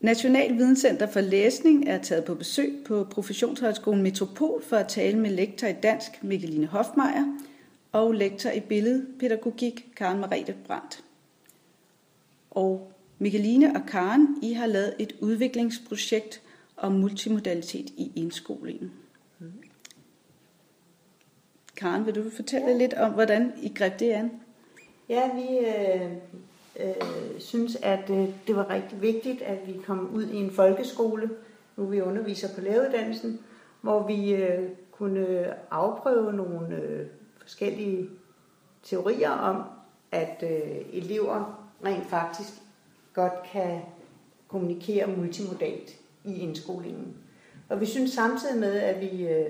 National Videnscenter for Læsning er taget på besøg på Professionshøjskolen Metropol for at tale med lektor i dansk Mikkeline Hofmeier og lektor i billedpædagogik Karen Marete Brandt. Og Mikkeline og Karen, I har lavet et udviklingsprojekt om multimodalitet i indskolingen. Karen, vil du fortælle ja. lidt om, hvordan I greb det an? Ja, vi øh, øh, synes, at øh, det var rigtig vigtigt, at vi kom ud i en folkeskole, nu vi underviser på læreruddannelsen, hvor vi øh, kunne afprøve nogle øh, forskellige teorier om, at øh, elever rent faktisk godt kan kommunikere multimodalt i indskolingen. Og vi synes samtidig med, at vi øh,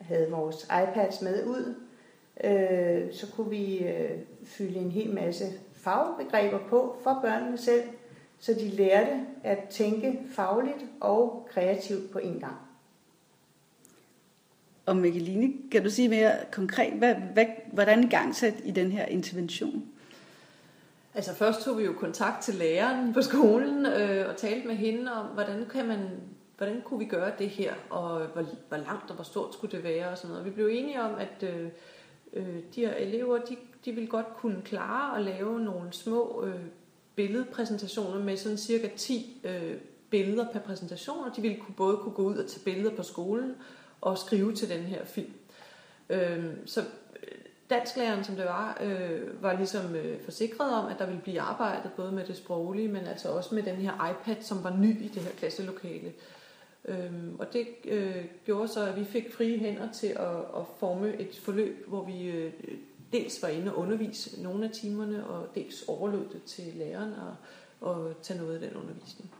havde vores iPads med ud, øh, så kunne vi øh, fylde en hel masse fagbegreber på for børnene selv, så de lærte at tænke fagligt og kreativt på en gang. Og Mikkeline, kan du sige mere konkret, hvad, hvad, hvordan igangsat i den her intervention? Altså først tog vi jo kontakt til læreren på skolen øh, og talte med hende om, hvordan kan man hvordan kunne vi gøre det her, og hvor, hvor langt og hvor stort skulle det være og sådan noget. Og vi blev enige om, at øh, øh, de her elever, de, de ville godt kunne klare at lave nogle små øh, billedpræsentationer med sådan cirka 10 øh, billeder per præsentation, og de ville kunne, både kunne gå ud og tage billeder på skolen og skrive til den her film. Øhm, øh, så dansklæreren, som det var, øh, var ligesom øh, forsikret om, at der ville blive arbejdet både med det sproglige, men altså også med den her iPad, som var ny i det her klasselokale. Øhm, og det øh, gjorde så, at vi fik frie hænder til at, at forme et forløb, hvor vi øh, dels var inde og undervise nogle af timerne, og dels overlod det til læreren at, at tage noget af den undervisning.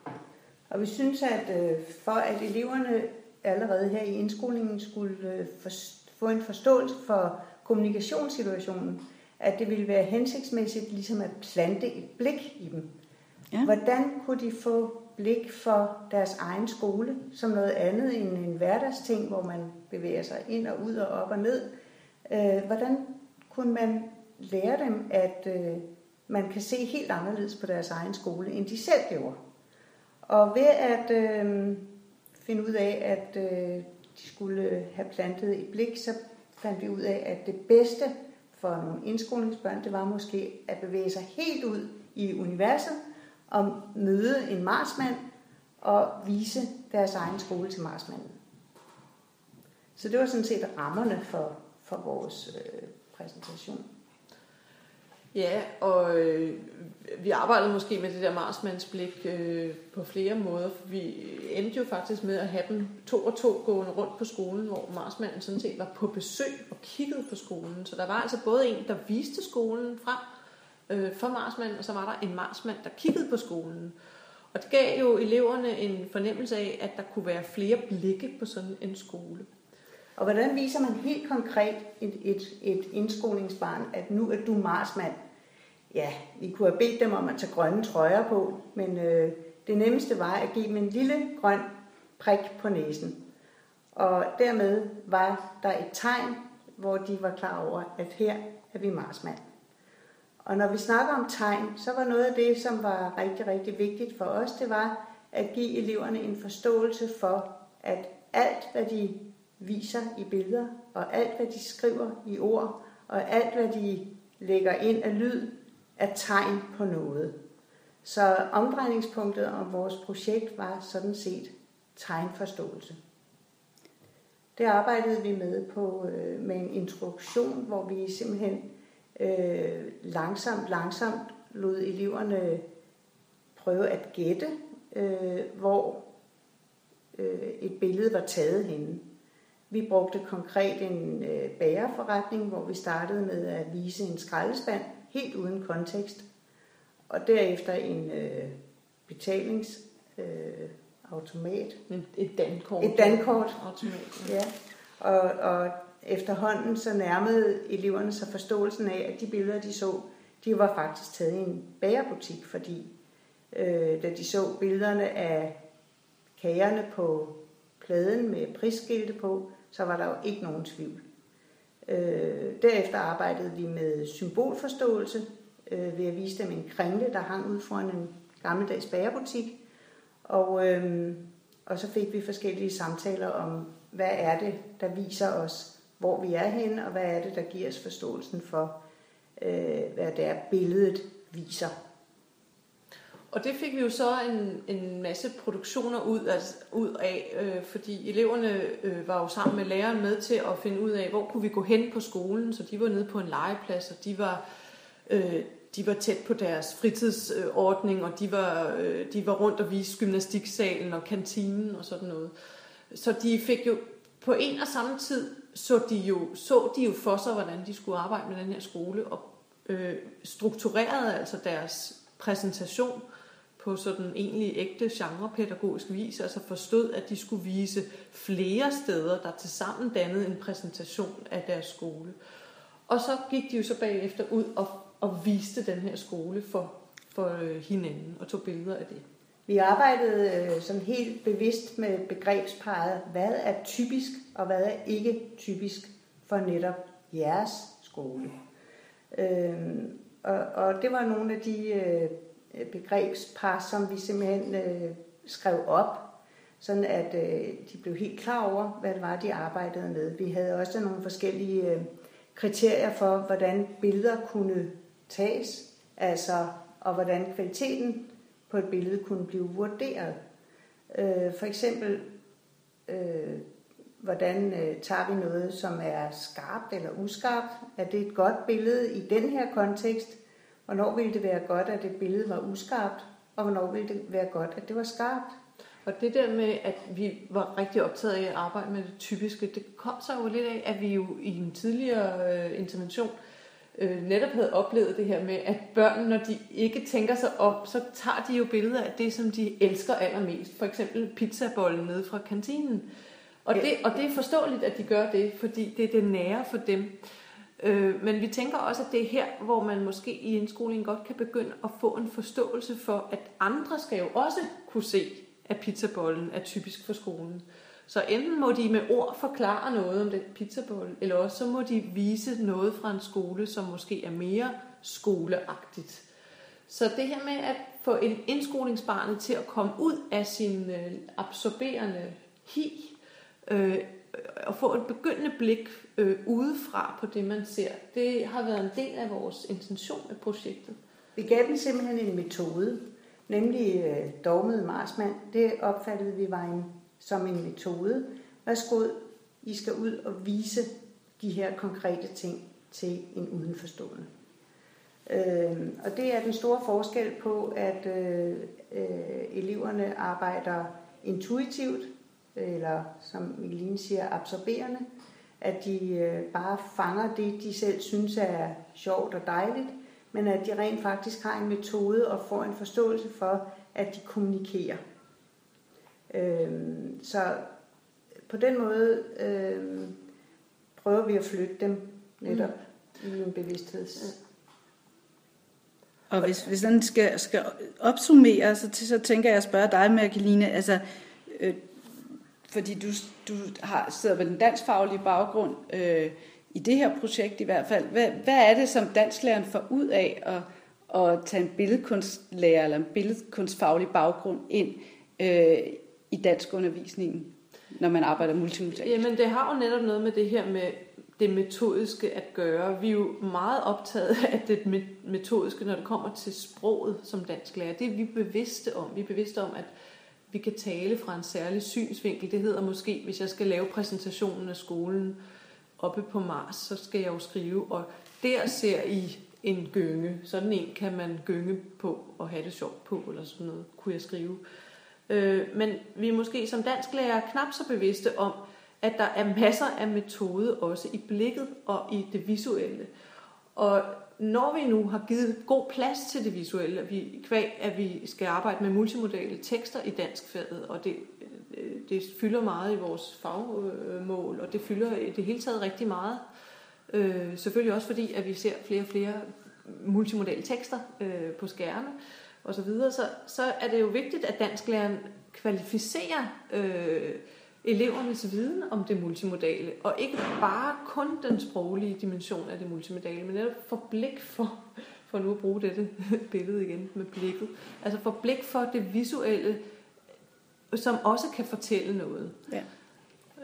Og vi synes, at øh, for at eleverne allerede her i indskolingen skulle øh, få en forståelse for kommunikationssituationen, at det ville være hensigtsmæssigt ligesom at plante et blik i dem. Ja. Hvordan kunne de få blik for deres egen skole som noget andet end en hverdagsting, hvor man bevæger sig ind og ud og op og ned. Øh, hvordan kunne man lære dem, at øh, man kan se helt anderledes på deres egen skole, end de selv gjorde? Og ved at øh, finde ud af, at øh, de skulle have plantet et blik, så fandt vi ud af, at det bedste for nogle indskolingsbørn, det var måske at bevæge sig helt ud i universet, og møde en marsmand og vise deres egen skole til marsmanden. Så det var sådan set rammerne for, for vores øh, præsentation. Ja, og øh, vi arbejdede måske med det der marsmandsblik øh, på flere måder, for vi endte jo faktisk med at have dem to og to gående rundt på skolen, hvor marsmanden sådan set var på besøg og kiggede på skolen. Så der var altså både en, der viste skolen frem, øh, for marsmanden, og så var der en Marsmand, der kiggede på skolen. Og det gav jo eleverne en fornemmelse af, at der kunne være flere blikke på sådan en skole. Og hvordan viser man helt konkret et, et, et indskolingsbarn, at nu er du Marsmand? Ja, vi kunne have bedt dem om at tage grønne trøjer på, men øh, det nemmeste var at give dem en lille grøn prik på næsen. Og dermed var der et tegn, hvor de var klar over, at her er vi Marsmand. Og når vi snakker om tegn, så var noget af det, som var rigtig, rigtig vigtigt for os, det var at give eleverne en forståelse for, at alt, hvad de viser i billeder, og alt, hvad de skriver i ord, og alt, hvad de lægger ind af lyd, er tegn på noget. Så omdrejningspunktet om vores projekt var sådan set tegnforståelse. Det arbejdede vi med på øh, med en introduktion, hvor vi simpelthen øh, langsomt, langsomt lod eleverne prøve at gætte, øh, hvor øh, et billede var taget henne. Vi brugte konkret en øh, bagerforretning, hvor vi startede med at vise en skraldespand, helt uden kontekst, og derefter en øh, betalingsautomat. Øh, et dankort. Et dankort. Automat, ja. Og, og efterhånden så nærmede eleverne sig forståelsen af, at de billeder, de så, de var faktisk taget i en bagerbutik, fordi øh, da de så billederne af kagerne på pladen med prisskilte på, så var der jo ikke nogen tvivl. Øh, derefter arbejdede vi med symbolforståelse øh, ved at vise dem en kringle, der hang ud foran en gammeldags bagerbutik. Og, øh, og så fik vi forskellige samtaler om, hvad er det, der viser os, hvor vi er henne, og hvad er det, der giver os forståelsen for, øh, hvad det er, billedet viser. Og det fik vi jo så en, en masse produktioner ud, af, ud af, øh, fordi eleverne øh, var jo sammen med læreren med til at finde ud af, hvor kunne vi gå hen på skolen, så de var nede på en legeplads, og de var, øh, de var tæt på deres fritidsordning, og de var, øh, de var rundt og viste gymnastiksalen og kantinen og sådan noget. Så de fik jo på en og samme tid, så de jo, så de jo for sig, hvordan de skulle arbejde med den her skole, og øh, strukturerede altså deres præsentation på sådan egentlig ægte genrepædagogisk vis, altså forstod, at de skulle vise flere steder, der til sammen dannede en præsentation af deres skole. Og så gik de jo så bagefter ud og, og viste den her skole for, for øh, hinanden og tog billeder af det. Vi arbejdede øh, sådan helt bevidst med begrebsparet, hvad er typisk og hvad er ikke typisk for netop jeres skole. Øh, og, og det var nogle af de øh, Øh, begrebspar, som vi simpelthen øh, skrev op, sådan at øh, de blev helt klar over, hvad det var, de arbejdede med. Vi havde også nogle forskellige øh, kriterier for, hvordan billeder kunne tages, altså og hvordan kvaliteten på et billede kunne blive vurderet. Øh, for eksempel, øh, hvordan øh, tager vi noget, som er skarpt eller uskarpt? Er det et godt billede i den her kontekst? Hvornår ville det være godt, at det billede var uskarpt? Og hvornår ville det være godt, at det var skarpt? Og det der med, at vi var rigtig optaget af at arbejde med det typiske, det kom så jo lidt af, at vi jo i en tidligere øh, intervention øh, netop havde oplevet det her med, at børn, når de ikke tænker sig om, så tager de jo billeder af det, som de elsker allermest. For eksempel pizzabollen nede fra kantinen. Og det, og det er forståeligt, at de gør det, fordi det er det nære for dem. Øh, men vi tænker også, at det er her, hvor man måske i indskolingen godt kan begynde at få en forståelse for, at andre skal jo også kunne se, at pizzabollen er typisk for skolen. Så enten må de med ord forklare noget om den pizzabolle, eller også så må de vise noget fra en skole, som måske er mere skoleagtigt. Så det her med at få en indskolingsbarnet til at komme ud af sin øh, absorberende hi, øh, Øh, at få et begyndende blik øh, udefra på det, man ser, det har været en del af vores intention med projektet. Vi gav dem simpelthen en metode, nemlig øh, dogmet Marsmand. Det opfattede vi var en som en metode. Værsgo, I skal ud og vise de her konkrete ting til en udenforstående. Øh, og det er den store forskel på, at øh, øh, eleverne arbejder intuitivt, eller som Mikkeline siger, absorberende, at de øh, bare fanger det, de selv synes er sjovt og dejligt, men at de rent faktisk har en metode og får en forståelse for, at de kommunikerer. Øhm, så på den måde øhm, prøver vi at flytte dem netop mm. i en bevidstheds... Og hvis, hvis den skal, skal opsummere, så, så tænker jeg at spørge dig, Mærkeline, altså, øh, fordi du, du har, sidder med den danskfaglige baggrund øh, i det her projekt i hvert fald. Hvad, hvad er det, som dansklæreren får ud af at, at tage en billedkunstlærer eller en billedkunstfaglig baggrund ind øh, i dansk undervisningen, når man arbejder multimodalt? Jamen det har jo netop noget med det her med det metodiske at gøre. Vi er jo meget optaget af det metodiske, når det kommer til sproget som dansk lærer. Det er vi bevidste om. Vi er bevidste om, at vi kan tale fra en særlig synsvinkel. Det hedder måske, hvis jeg skal lave præsentationen af skolen oppe på Mars, så skal jeg jo skrive, og der ser I en gynge. Sådan en kan man gynge på og have det sjovt på, eller sådan noget, kunne jeg skrive. Øh, men vi er måske som dansklærer knap så bevidste om, at der er masser af metode også i blikket og i det visuelle. Og når vi nu har givet god plads til det visuelle, at vi, kvæg, at vi skal arbejde med multimodale tekster i danskfaget, og det, øh, det fylder meget i vores fagmål, og det fylder i det hele taget rigtig meget. Øh, selvfølgelig også fordi, at vi ser flere og flere multimodale tekster øh, på skærme og så videre, så, så er det jo vigtigt, at dansklæreren kvalificerer øh, elevernes viden om det multimodale, og ikke bare kun den sproglige dimension af det multimodale, men netop få blik for, for nu at bruge dette billede igen med blikket, altså få blik for det visuelle, som også kan fortælle noget. Ja.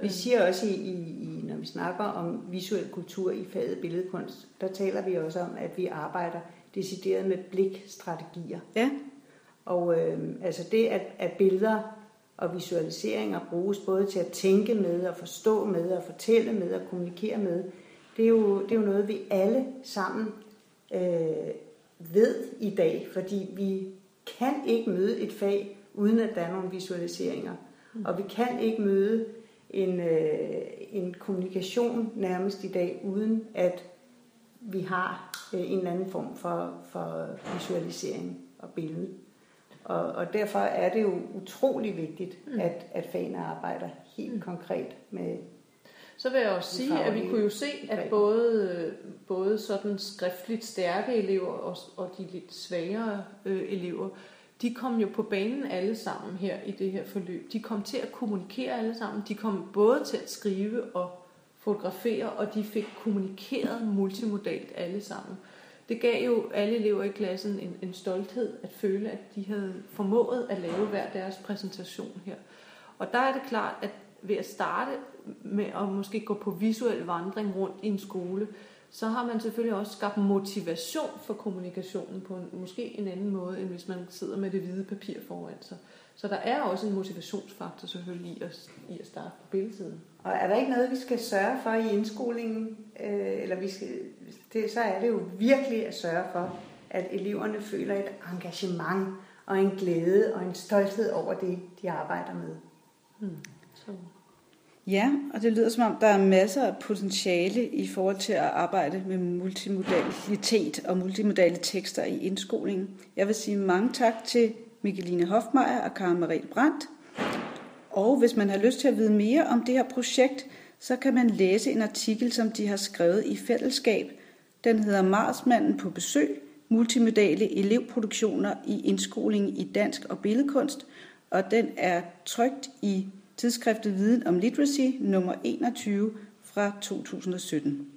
Vi siger også, i, i, når vi snakker om visuel kultur i faget billedkunst, der taler vi også om, at vi arbejder decideret med blikstrategier. Ja. Og øh, altså det, at, at billeder og visualiseringer bruges både til at tænke med, og forstå med, og fortælle med, og kommunikere med, det er jo, det er jo noget, vi alle sammen øh, ved i dag, fordi vi kan ikke møde et fag, uden at der er nogle visualiseringer. Og vi kan ikke møde en, øh, en kommunikation nærmest i dag, uden at vi har øh, en eller anden form for, for visualisering og billede. Og, og derfor er det jo utrolig vigtigt, mm. at, at fagene arbejder helt mm. konkret med så vil jeg også sige, at vi kunne jo se, at både, både sådan skriftligt stærke elever og, og de lidt svagere øh, elever, de kom jo på banen alle sammen her i det her forløb. De kom til at kommunikere alle sammen. De kom både til at skrive og fotografere, og de fik kommunikeret multimodalt alle sammen. Det gav jo alle elever i klassen en, en stolthed at føle, at de havde formået at lave hver deres præsentation her. Og der er det klart, at ved at starte med at måske gå på visuel vandring rundt i en skole, så har man selvfølgelig også skabt motivation for kommunikationen på en, måske en anden måde, end hvis man sidder med det hvide papir foran sig. Så der er også en motivationsfaktor selvfølgelig i at, i at starte på billedsiden. Og er der ikke noget, vi skal sørge for i indskolingen, øh, eller vi skal, det, så er det jo virkelig at sørge for, at eleverne føler et engagement og en glæde og en stolthed over det, de arbejder med. Hmm. Så. Ja, og det lyder som om, der er masser af potentiale i forhold til at arbejde med multimodalitet og multimodale tekster i indskolingen. Jeg vil sige mange tak til Mikkeline Hofmeier og Karen Marie Brandt. Og hvis man har lyst til at vide mere om det her projekt, så kan man læse en artikel, som de har skrevet i fællesskab. Den hedder Marsmanden på besøg, multimodale elevproduktioner i indskoling i dansk og billedkunst, og den er trygt i tidsskriftet Viden om Literacy nummer 21 fra 2017.